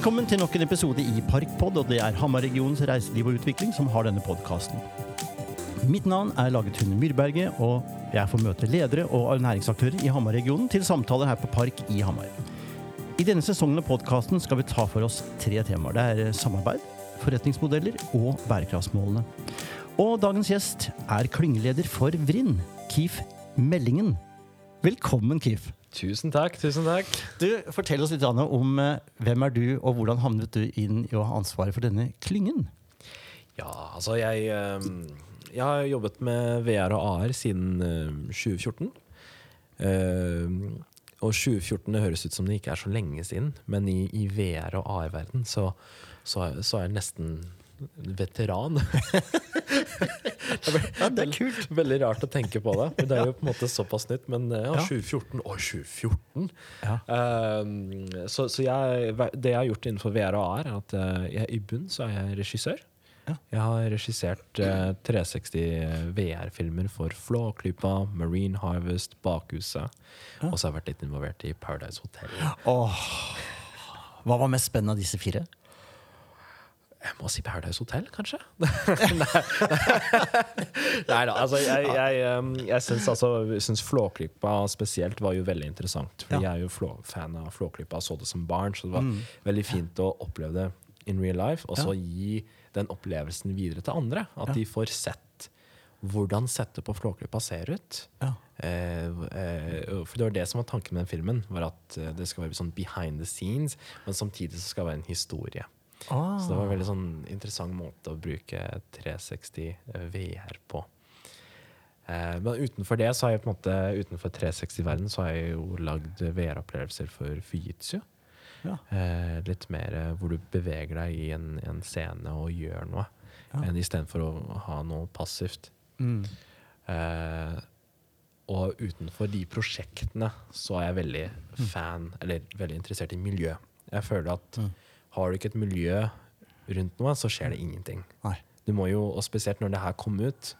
Velkommen til nok en episode i Parkpod, og det er Hamar-regionens reiseliv og utvikling som har denne podkasten. Mitt navn er Lagetun Myrberget, og jeg får møte ledere og næringsaktører i Hamar-regionen til samtaler her på Park i Hamar. I denne sesongen av podkasten skal vi ta for oss tre temaer. Det er samarbeid, forretningsmodeller og bærekraftsmålene. Og dagens gjest er klyngeleder for Vrinn, Kif Meldingen. Velkommen, Kif. Tusen takk. tusen takk. Du, Fortell oss litt om eh, hvem er du, og hvordan havnet du inn i å ha ansvaret for denne klyngen? Ja, altså jeg, eh, jeg har jobbet med VR og AR siden eh, 2014. Eh, og 2014 det høres ut som det ikke er så lenge siden, men i, i VR og AR-verden så, så, så er det nesten veteran. Ja, det er kult. Veldig rart å tenke på det. Det er jo på en måte såpass nytt. Men eh, ja, Ja. 2014 Å, 2014! Ja. Eh, så så jeg, det jeg har gjort innenfor VR og AR, er at eh, jeg, i bunn så er jeg regissør. Ja. Jeg har regissert eh, 360 VR-filmer for Flåklypa, Marine Harvest, Bakhuset. Og så har jeg vært litt involvert i Paradise Hotel. Åh. Hva var mest spennende av disse fire? Jeg må si Paradise Hotel, kanskje? Nei da. Altså, jeg, jeg, jeg syns altså, Flåklypa spesielt var jo veldig interessant. For Ja. jeg er jo flå, fan av Flåklypa og så det som barn, så det var veldig fint å oppleve det in real life, og så gi den opplevelsen videre til andre. At Ja. de får sett hvordan settet på Flåklypa ser ut. Ja. Eh, eh, for det var det som var tanken med den filmen. Var At eh, det skal være sånn behind the scenes, men samtidig så skal det være en historie. Ah. Så det var en veldig sånn interessant måte å bruke 360 VR på. Eh, men utenfor det så har jeg på en måte Utenfor 360-verden så har jeg jo lagd VR-opplevelser for Fujitsu. Ja. Eh, litt mer eh, hvor du beveger deg i en, en scene og gjør noe, Ja. enn istedenfor å ha noe passivt. Mm. Eh, og utenfor de prosjektene så er jeg veldig fan, eller veldig interessert i miljø. Jeg føler at Mm. Har du ikke et miljø rundt noe, så skjer det ingenting. Nei. Du må jo, og Spesielt når det her kom ut,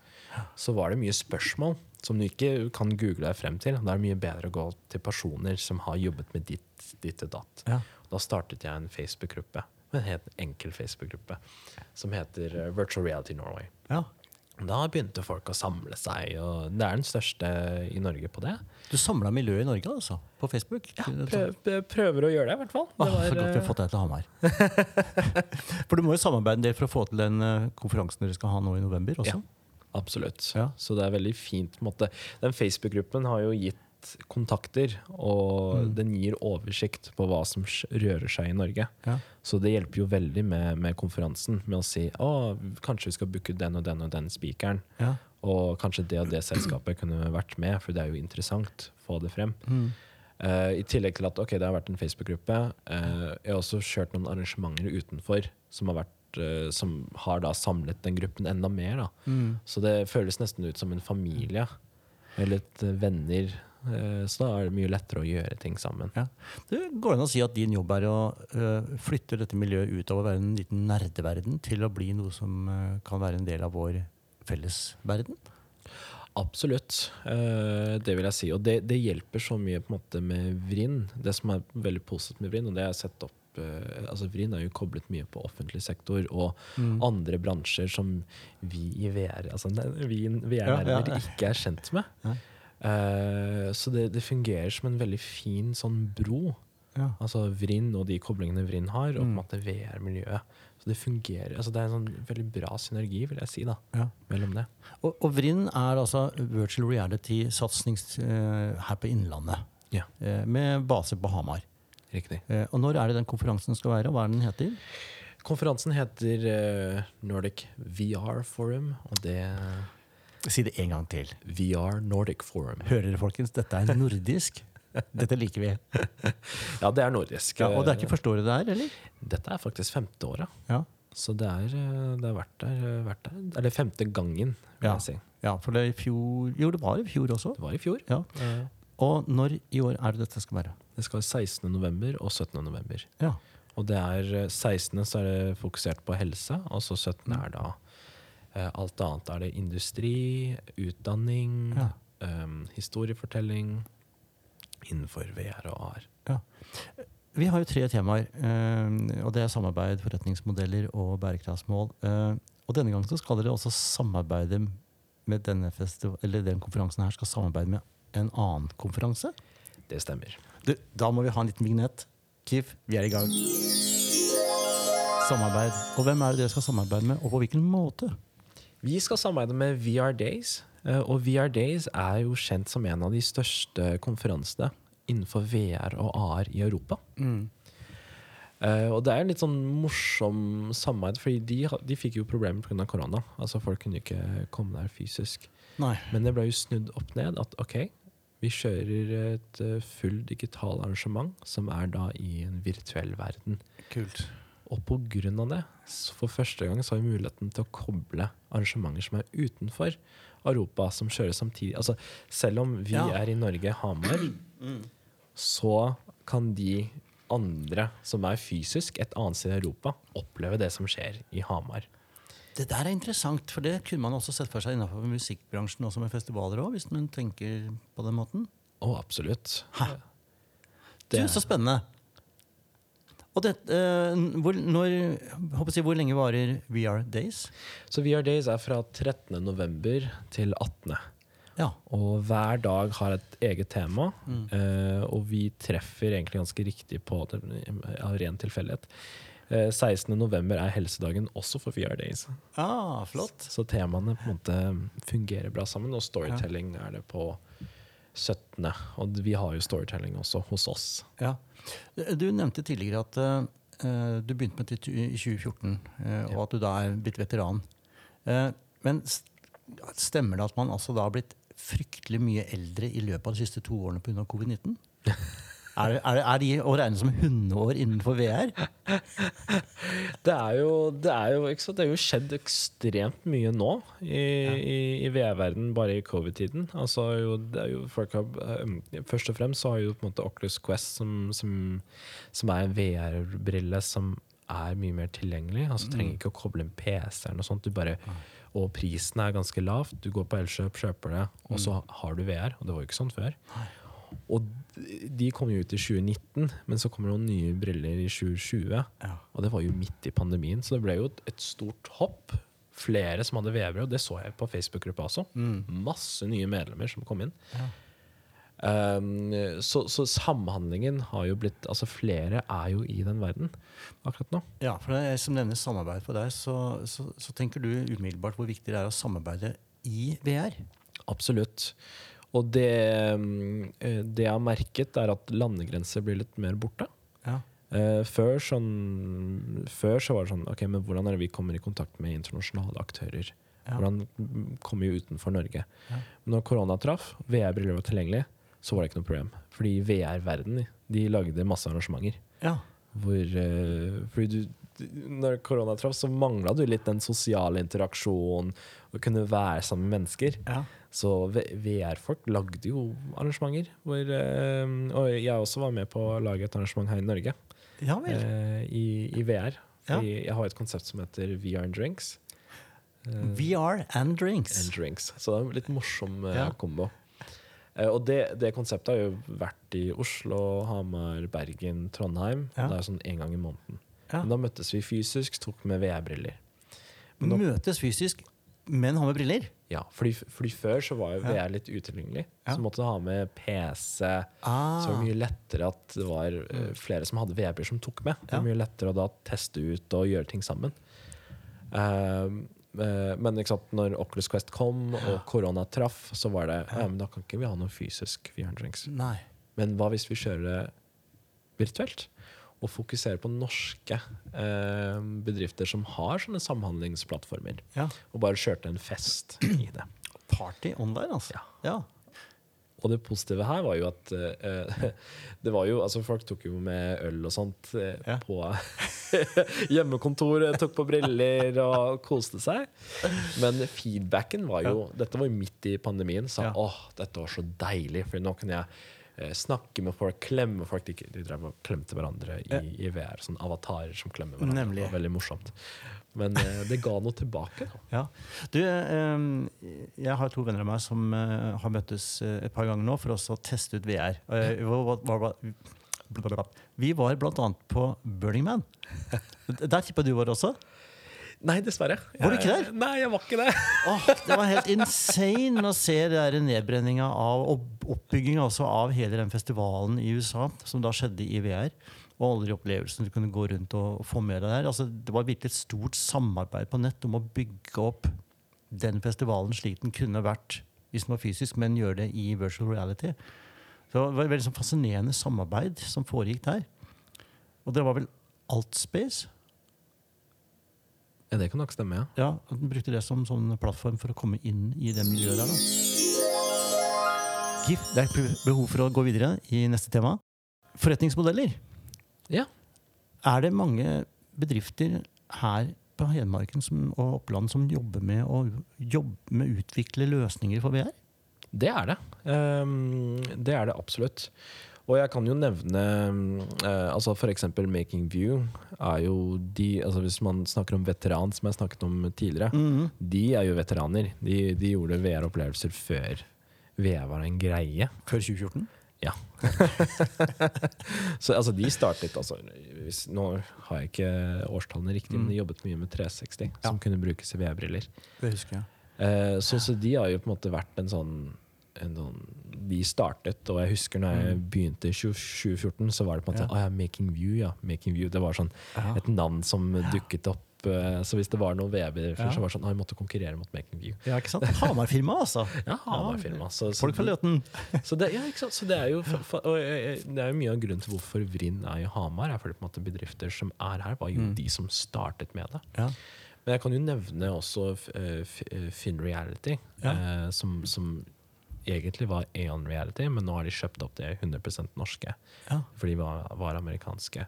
så var det mye spørsmål som du ikke kan google deg frem til. Da er det mye bedre å gå til personer som har jobbet med ditt, ditt og datt. Ja. Da startet jeg en Facebook-gruppe, en helt enkel Facebook-gruppe, som heter eh, Virtual Reality Norway. ja. Da begynte folk å samle seg, og det er den største i Norge på det. Du samla miljøet i Norge, altså? På Facebook? Ja, prøver å gjøre det, i hvert fall. Det Åh, så godt vi har fått deg til Hamar. For du må jo samarbeide en del for å få til den eh, konferansen dere skal ha nå i november også? Ja. absolutt. Ja. Så det er veldig fint. på en måte. Den Facebook-gruppen har jo gitt kontakter, og Mm. den gir oversikt på hva som rører seg i Norge. Ja. Så det hjelper jo veldig med, med konferansen, med å si å, kanskje vi skal booke den og den og den spikeren. Ja. Og kanskje det og det selskapet kunne vært med, for det er jo interessant. Få det frem. Mm. Uh, I tillegg til at ok, det har vært en Facebook-gruppe. Uh, jeg har også kjørt noen arrangementer utenfor som har, vært, uh, som har da samlet den gruppen enda mer. Da. Mm. Så det føles nesten ut som en familie. Eller et venner. Eh, så da er det mye lettere å gjøre ting sammen. Ja. Det går an å si at din jobb er å eh, flytte dette miljøet ut av å være en liten nerdeverden til å bli noe som eh, kan være en del av vår fellesverden? Absolutt. Eh, det vil jeg si. Og det, det hjelper så mye måte med Vrin. Det som er veldig positivt med Vrin, og det har sett opp altså Vrin er jo koblet mye på offentlig sektor og Mm. andre bransjer som vi i VR, altså vi Ja, VR-nerder ja. ikke er kjent med. Nei. Eh, så det, det fungerer som en veldig fin sånn bro. Ja. Altså Vrinn og de koblingene Vrinn har, og på en Mm. måte VR-miljøet. Så det fungerer. altså Det er en sånn veldig bra synergi, vil jeg si, da, Ja. mellom det. Og, og Vrinn er altså virtual reality-satsing uh, her på Innlandet. Ja. uh, med base på Hamar. Riktig. Eh, og når er det den konferansen skal være, og hva er den heter? Konferansen heter eh, Nordic VR Forum, og det Si det en gang til. VR Nordic Forum. Hører dere, folkens? Dette er nordisk. Dette liker vi. Ja, det er nordisk. Ja, og det er ikke første året det er, eller? Dette er faktisk femte året. Ja. Så det er, eh, det har vært der, eh, vært der Eller femte gangen, vil Ja. jeg si. ja, for det i fjor Jo, det var i fjor også. Det var i fjor. Ja. Eh, Og når i år er det dette skal være? Det skal være 16. november og 17. november. Ja. Og det er eh, 16. så er det fokusert på helse, og så 17. er da eh, alt annet. Er det industri, utdanning, Ja. um, historiefortelling innenfor VR og AR. vi har jo tre temaer. eh, og det er samarbeid, forretningsmodeller og bærekraftsmål. Eh, og denne gangen så skal dere også samarbeide med denne festival, eller den konferansen her skal samarbeide med en annen konferanse. Det stemmer. Du, da må vi ha en liten vignett. Kif, vi er i gang. Samarbeid. Og hvem er det dere skal samarbeide med, og på hvilken måte? Vi skal samarbeide med VR Days. eh, Og VR Days er jo kjent som en av de største konferansene innenfor VR og AR i Europa. Eh, og det er en litt sånn morsom samarbeid, fordi de, de fikk jo problemer pga. korona. Altså Folk kunne ikke komme der fysisk. Nei. Men det ble jo snudd opp ned. At ok, vi kjører et eh, full digital arrangement som er da i en virtuell verden. Kult. Og av det, så for første gang så har vi muligheten til å koble arrangementer som er utenfor Europa, som kjøres samtidig. Altså, selv om vi Ja. er i Norge, Hamar, så kan de andre som er fysisk et annet sted i Europa, oppleve det som skjer i Hamar. Det der er interessant, for det kunne man også sett for seg innenfor musikkbransjen også med festivaler òg, hvis man tenker på den måten. Å, absolutt. Hæ? Du, så spennende. Og det, uh, hvor, når, jeg, hvor lenge varer VR Days? Så VR Days er fra 13. november til 18. Ja. Og hver dag har et eget tema, eh, og vi treffer egentlig ganske riktig på det av ren tilfeldighet. Eh, 16. november er helsedagen også for VR Days. Ah, flott. Så temaene på en måte fungerer bra sammen, og storytelling er det på 17. Og vi har jo storytelling også hos oss. Ja. Du nevnte tidligere at uh, du begynte med det i 2014, eh, og at du da er blitt veteran. Uh, men stemmer det at man altså da har blitt fryktelig mye eldre i løpet av de siste to årene pga. covid-19? Er, er, er de å regne som hundeår innenfor VR? Det er jo, det er jo, sant? Det er jo skjedd ekstremt mye nå i, i, i VR-verden, bare i covid-tiden. Altså, eh, først og fremst så har jo på en måte Oculus Quest, som, som, som er en VR-brille som er mye mer tilgjengelig. Altså, du trenger ikke å koble en PC eller noe sånt. Du bare, og prisen er ganske lavt. Du går på Elkjøp, kjøper det, og så har du VR. Og det var jo ikke sånn før. Og de kom jo ut i 2019, men så kommer det noen nye briller i 2020. Ja. Og det var jo midt i pandemien, så det ble jo et, et stort hopp. Flere som hadde VR, og det så jeg på Facebook-gruppa også. Masse nye medlemmer som kom inn. Ja. Um, så, så samhandlingen har jo blitt Altså, flere er jo i den verden akkurat nå. Ja, for det er som nevner samarbeid for deg, så, så, så tenker du umiddelbart hvor viktig det er å samarbeide i VR. Absolutt. Og det, um, eh, det jeg har merket, er at landegrenser blir litt mer borte. Ja. Uh, før, sånn, før så var det sånn Ok, men hvordan er det vi kommer i kontakt med internasjonale aktører? Ja. Hvordan mm, kommer vi utenfor Norge? Ja. Når korona traff, VR-briller var tilgjengelig, så var det ikke noe problem. Fordi VR-verden de lagde masse arrangementer. Ja. Hvor, uh, fordi du- når korona traff, så mangla du litt den sosiale interaksjonen. Å kunne være sammen med mennesker. ja. Så VR-folk lagde jo arrangementer. Hvor, eh, og jeg også var med på å lage et arrangement her i Norge. Ja eh, i, I VR. Fordi jeg har et konsept som heter VR and Drinks. Eh, VR and drinks. and drinks. Så det er en litt morsom Ja. kombo. Og det, det konseptet har jo vært i Oslo, Hamar, Bergen, Trondheim. Ja. Det er sånn en gang i måneden. Ja. Men da møttes vi fysisk, tok med VR-briller. Møtes fysisk, men ha med briller. Ja, fordi, fordi før så var jo Ja. VR litt utilgjengelig. Ja. Så måtte du ha med PC. Ah. Så var det mye lettere at det var eh, flere som hadde VR-briller som tok med. Det var Ja. mye lettere å da teste ut og gjøre ting sammen. Ehm, eh, men sant, når Oculus Quest kom og korona traff, så var det ja, men da kan ikke vi ha noe fysisk VR-drinks. Nei. Men hva hvis vi kjører det virtuelt? Og fokusere på norske eh, bedrifter som har sånne samhandlingsplattformer. Ja. Og bare kjørte en fest i det. Party online, altså. Ja. ja. Og det positive her var jo at eh, det var jo, altså Folk tok jo med øl og sånt eh, Ja. på hjemmekontoret, tok på briller og koste seg. Men feedbacken var jo Dette var jo midt i pandemien. Sa åh, dette var så deilig, for nå kunne jeg snakke med folk, klemme folk. De, de drev og klemte hverandre i, Ja. i VR. Sånn avatarer som klemmer hverandre. Nemlig. Det var veldig morsomt. Men eh, det ga noe tilbake. Da. Ja. Du, eh, jeg har to venner av meg som eh, har møttes eh, et par ganger nå for å teste ut VR. Eh. Vi var blant annet på Burning Man. Der tippa du var også. Nei, dessverre. Var du ikke der? Nei, jeg var ikke det. Oh, det var helt insane å se det der nedbrenninga av og oppbygginga også av hele den festivalen i USA, som da skjedde i VR. Og alle de opplevelsene du kunne gå rundt og få med deg der. Altså, det var virkelig et stort samarbeid på nett om å bygge opp den festivalen slik den kunne vært hvis den var fysisk, men gjøre det i virtual reality. Så det var et veldig sånn fascinerende samarbeid som foregikk der. Og det var vel Altspace? Ja, det kan nok stemme, ja. Ja, at den brukte det som sånn plattform for å komme inn i det miljøet der. da. GIF, det er behov for å gå videre i neste tema. Forretningsmodeller. Ja. Er det mange bedrifter her på Hedmarken som, og Oppland som jobber med å jobbe med utvikle løsninger for VR? Det er det. Um, det er det absolutt. Og jeg kan jo nevne uh, altså f.eks. Making View er jo de altså Hvis man snakker om veteran, som jeg snakket om tidligere, de er jo veteraner. De, de gjorde VR-opplevelser før VR var en greie. Før 2014? Ja. Så altså, de startet altså, hvis, Nå har jeg ikke årstallene riktig, men de jobbet mye med 360, som kunne brukes i VR-briller. Det husker jeg. Eh, så, så de har jo på en måte vært en sånn, en sånn De startet, og jeg husker når jeg begynte i 2014, så var det på en måte Ja. Oh, ja, Making View, ja. Making View. Det var sånn Ja. et navn som dukket opp. eh, Så hvis det var noen VR-bedrifter, Ja. så var det sånn ah, jeg måtte konkurrere mot Making View. Ja, ikke sant? Hamar-firma, altså. Ja, Hamar-firma. Så, så, Folk fra Løten. så, det, ja, ikke sant? så det er jo og jeg- jeg- det er jo mye av grunnen til hvorfor Vrinn er i Hamar. er fordi på en måte bedrifter som er her, var jo Mm. de som startet med det. Ja. Men jeg kan jo nevne også uh, eh, Finn Reality, Ja. uh, som, som egentlig var Aeon Reality, men nå har de kjøpt opp det 100 norske, Ja. for de var, var amerikanske.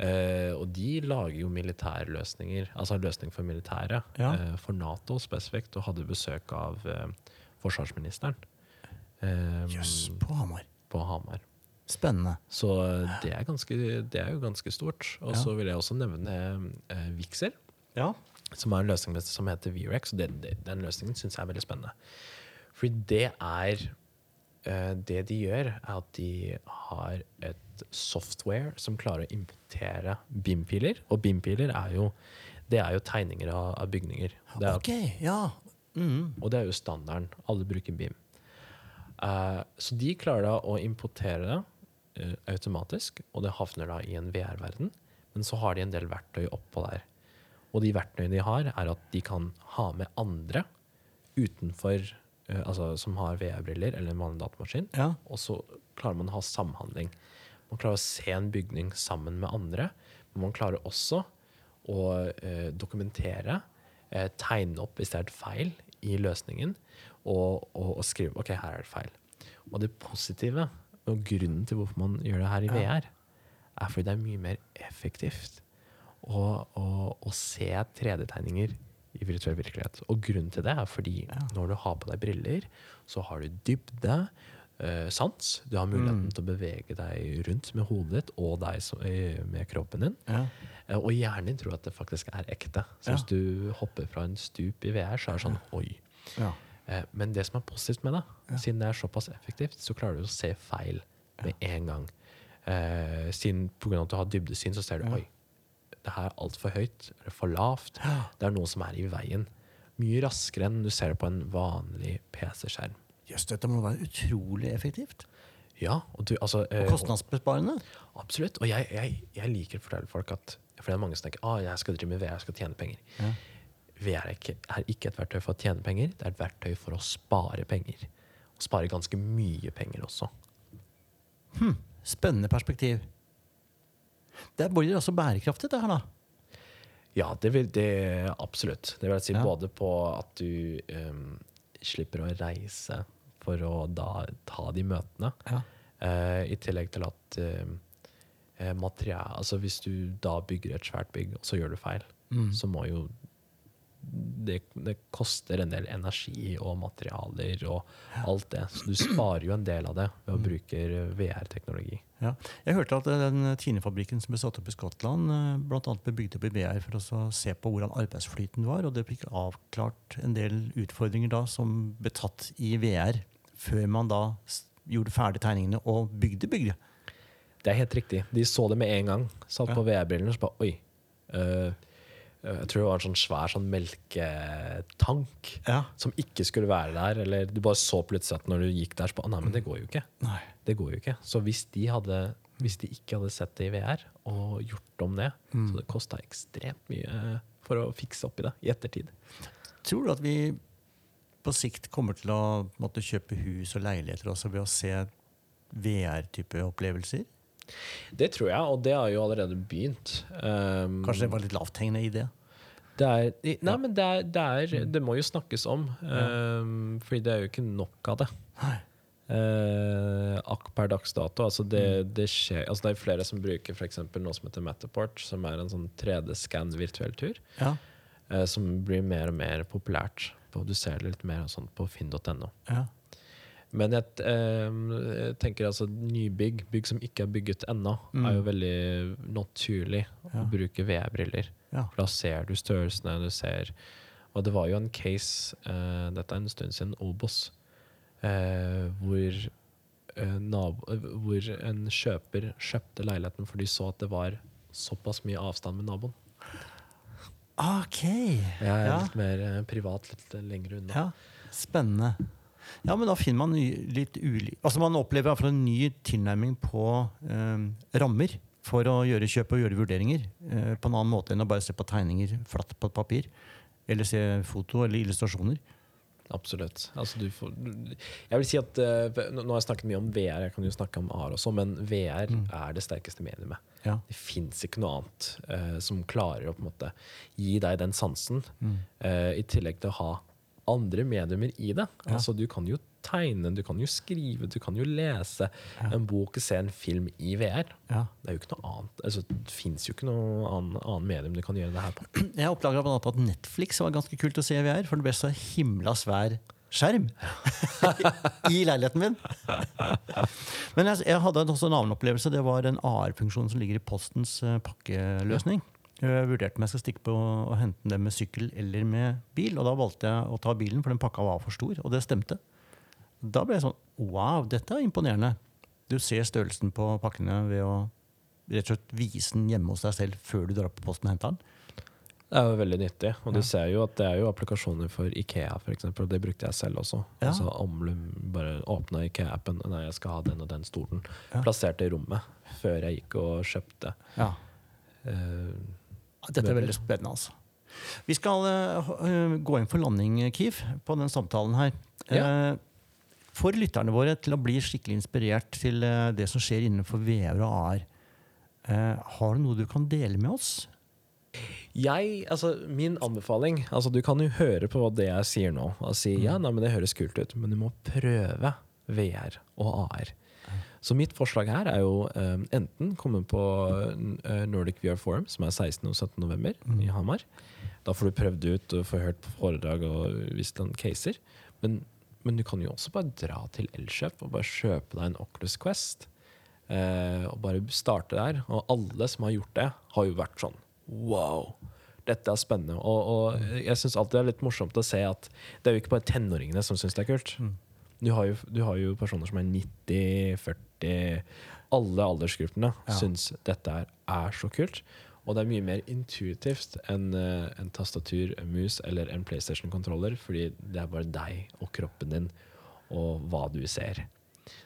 Uh, og de lager jo militærløsninger, altså løsning for militæret, Ja. uh, for Nato spesifikt, og hadde besøk av uh, forsvarsministeren eh, yes, på Hamar. på Hamar. Spennende. Så det er, ganske, det er jo ganske stort. Og Ja. så vil jeg også nevne uh, Vixer, Ja. som er en løsning som heter VRX. Og det, det, den løsningen syns jeg er veldig spennende. Fordi det er eh, Det de gjør, er at de har et software som klarer å importere BIM-piler. Og BIM-piler er jo det er jo tegninger av, av bygninger. Det er, Ok, ja. Mm. Og det er jo standarden. Alle bruker BIM. Uh, så de klarer da å importere det uh, automatisk, og det havner da i en VR-verden. Men så har de en del verktøy oppå der. Og de verktøyene de har, er at de kan ha med andre utenfor eh, Altså som har VR-briller eller en vanlig datamaskin. Ja. Og så klarer man å ha samhandling. Man klarer å se en bygning sammen med andre. Men man klarer også å eh, dokumentere, eh, tegne opp hvis det er et feil i løsningen, og, og, og skrive OK, her er det feil. Og det positive, og grunnen til hvorfor man gjør det her i VR, er fordi det er mye mer effektivt å, å, å se 3D-tegninger i virtuell virkelighet. Og grunnen til det er fordi når du har på deg briller, så har du dybde, eh, sans. Du har muligheten til å bevege deg rundt med hodet ditt og deg som, eh, med kroppen din. Ja. Eh, Og hjernen din tror at det faktisk er ekte. Så Ja. hvis du hopper fra en stup i VR, så er det sånn oi. Ja. Eh, Men det som er positivt med det, siden det er såpass effektivt, så klarer du å se feil med en gang. Eh, siden pga. at du har dybdesyn, så ser du oi, det her er altfor høyt, eller for lavt. Det er noe som er i veien. Mye raskere enn du ser det på en vanlig PC-skjerm. Jøss, dette må være utrolig effektivt. Ja, og du, altså, eh, Og kostnadsbesparende. Absolutt. Og jeg, jeg, jeg liker å fortelle folk at For det er mange som tenker at jeg skal drive med VR, jeg skal tjene penger. Ja. VR er ikke, er ikke et verktøy for å tjene penger, det er et verktøy for å spare penger. Og spare ganske mye penger også. Spennende perspektiv. Det blir også bærekraftig, det her, da. Ja, det vil det absolutt. Det vil jeg si Ja. både på at du um, slipper å reise for å da ta de møtene, Ja. uh, i tillegg til at em, materiale altså hvis du da bygger et svært bygg, og så gjør du feil, Mm. så må jo det, det koster en del energi og materialer og alt det. Så du sparer jo en del av det ved å bruke VR-teknologi. Ja. Jeg hørte at eh, den Tine-fabrikken som ble satt opp i Skottland, bl.a. blant annet ble bygd opp i VR for å se på hvordan arbeidsflyten var, og det fikk avklart en del utfordringer da som ble tatt i VR, før man da gjorde ferdig tegningene og bygde bygget. Det er helt riktig. De så det med en gang. Satt Ja. på VR-brillene og så bare Oi. eh, jeg tror det var en sånn svær sånn melketank Ja. som ikke skulle være der. Eller du bare så plutselig at når du gikk der, så bare Nei, men det går jo ikke. Nei. Det går jo ikke. Så hvis de, hadde, hvis de ikke hadde sett det i VR og gjort om det, så det kosta ekstremt mye for å fikse opp i det i ettertid. Tror du at vi på sikt kommer til å måtte kjøpe hus og leiligheter også ved å se VR-type opplevelser? Det tror jeg, og det har jo allerede begynt. Um, Kanskje det var litt lavthengende idé? Det er, nei, nei, men det, er, det, er, det må jo snakkes om. Um, fordi det er jo ikke nok av det. Nei. Uh, akk per dags dato. Altså det, det, skjer, altså det er flere som bruker eksempel noe som heter Matterport, som er en sånn 3D-scan virtuell tur. Ja. Uh, som blir mer og mer populært. På, du ser det litt mer sånn på finn.no. ja. Men jeg, eh, jeg tenker altså nybygg, bygg som ikke er bygget ennå, Mm. er jo veldig naturlig å bruke VR-briller. For da ser du størrelsene, du ser Og det var jo en case, uh, dette er en stund siden, Obos, uh, hvor, nabo, hvor en kjøper kjøpte leiligheten for de så at det var såpass mye avstand med naboen. Ok. Jeg er Ja. litt mer privat, litt lenger unna. Ja, spennende. Ja, men da finner man litt uli... Altså Man opplever iallfall en ny tilnærming på eh, rammer for å gjøre kjøp og gjøre vurderinger. eh, på en annen måte enn å bare se på tegninger flatt på et papir. Eller se foto eller illustrasjoner. Absolutt. Altså, du får, du- jeg vil si at eh, Nå nå har jeg snakket mye om VR, jeg kan jo snakke om AR også, men VR Mm. er det sterkeste mediumet. Ja. Det fins ikke noe annet eh, som klarer å på en måte gi deg den sansen, Mm. eh, i tillegg til å ha andre mediumer i det. Ja. Altså, du kan jo tegne, du kan jo skrive, du kan jo lese en bok, se en film i VR. Ja. Det er jo ikke noe annet. Altså, det fins jo ikke noe annet, annet, medium du kan gjøre det her på. Jeg oppdaga blant at Netflix var ganske kult å se i VR, for det ble så himla svær skjerm i leiligheten min. Men jeg, jeg hadde også en annen opplevelse. Det var en AR-funksjon som ligger i Postens eh, pakkeløsning. Jeg vurderte om jeg skal stikke på og hente den med sykkel eller med bil. Og da valgte jeg å ta bilen, for den pakka var for stor. Og det stemte. Da ble jeg sånn Wow, dette er imponerende. Du ser størrelsen på pakkene ved å rett og slett vise den hjemme hos deg selv før du drar på posten og henter den. Det er jo veldig nyttig. Og Ja. du ser jo at det er jo applikasjoner for Ikea, for eksempel, og det brukte jeg selv også. Ja. Altså omlum, bare åpna Ikea-appen Nei, jeg skal ha den og den stolen. Ja. Plasserte i rommet før jeg gikk og kjøpte. Ja. Eh, Dette er veldig spennende, altså. Vi skal uh, eh, gå inn for landing, Kiv, på den samtalen her. Eh, for lytterne våre til å bli skikkelig inspirert til uh, det som skjer innenfor VR og AR, eh, har du noe du kan dele med oss? jeg, altså Min anbefaling altså Du kan jo høre på det jeg sier nå, og si ja, nei, men det høres kult ut, men du må prøve VR og AR. Så mitt forslag her er jo um, enten komme på eh, Nordic VR Forum, som er 16. og 17. november i Hamar. Da får du prøvd ut og får hørt på foredrag og visst noen caser. Men, men du kan jo også bare dra til Elkjøp og bare kjøpe deg en Oculus Quest. Eh, og bare starte der. Og alle som har gjort det, har jo vært sånn Wow! Dette er spennende. Og, og jeg syns alltid det er litt morsomt å se at det er jo ikke bare tenåringene som syns det er kult. Du har, jo, du har jo personer som er 90, 40 Alle aldersgruppene Ja. syns dette er, er så kult. Og det er mye mer intuitivt enn eh, en tastatur, en mus eller en PlayStation-kontroller, fordi det er bare deg og kroppen din og hva du ser.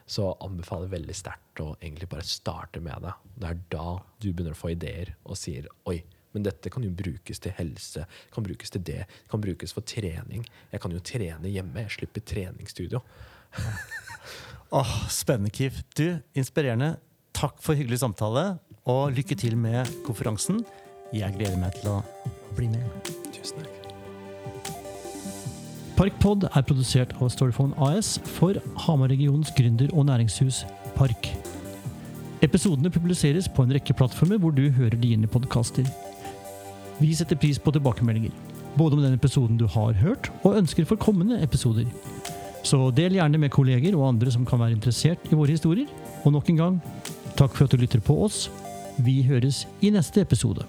Så anbefaler veldig sterkt å egentlig bare starte med det. Det er da du begynner å få ideer og sier oi, men dette kan jo brukes til helse, kan brukes til det, kan brukes for trening. Jeg kan jo trene hjemme, jeg slipper treningsstudio. Åh, Spennende, Kif. Du, inspirerende. Takk for hyggelig samtale, og lykke til med konferansen. Jeg gleder meg til å bli med. Tusen takk. Parkpod er produsert av Storyphone AS for Hamar-regionens gründer- og næringshus Park. Episodene publiseres på en rekke plattformer hvor du hører dine podkaster. Vi setter pris på tilbakemeldinger, både om den episoden du har hørt, og ønsker for kommende episoder. Så del gjerne med kolleger og andre som kan være interessert i våre historier. Og nok en gang, takk for at du lytter på oss. Vi høres i neste episode.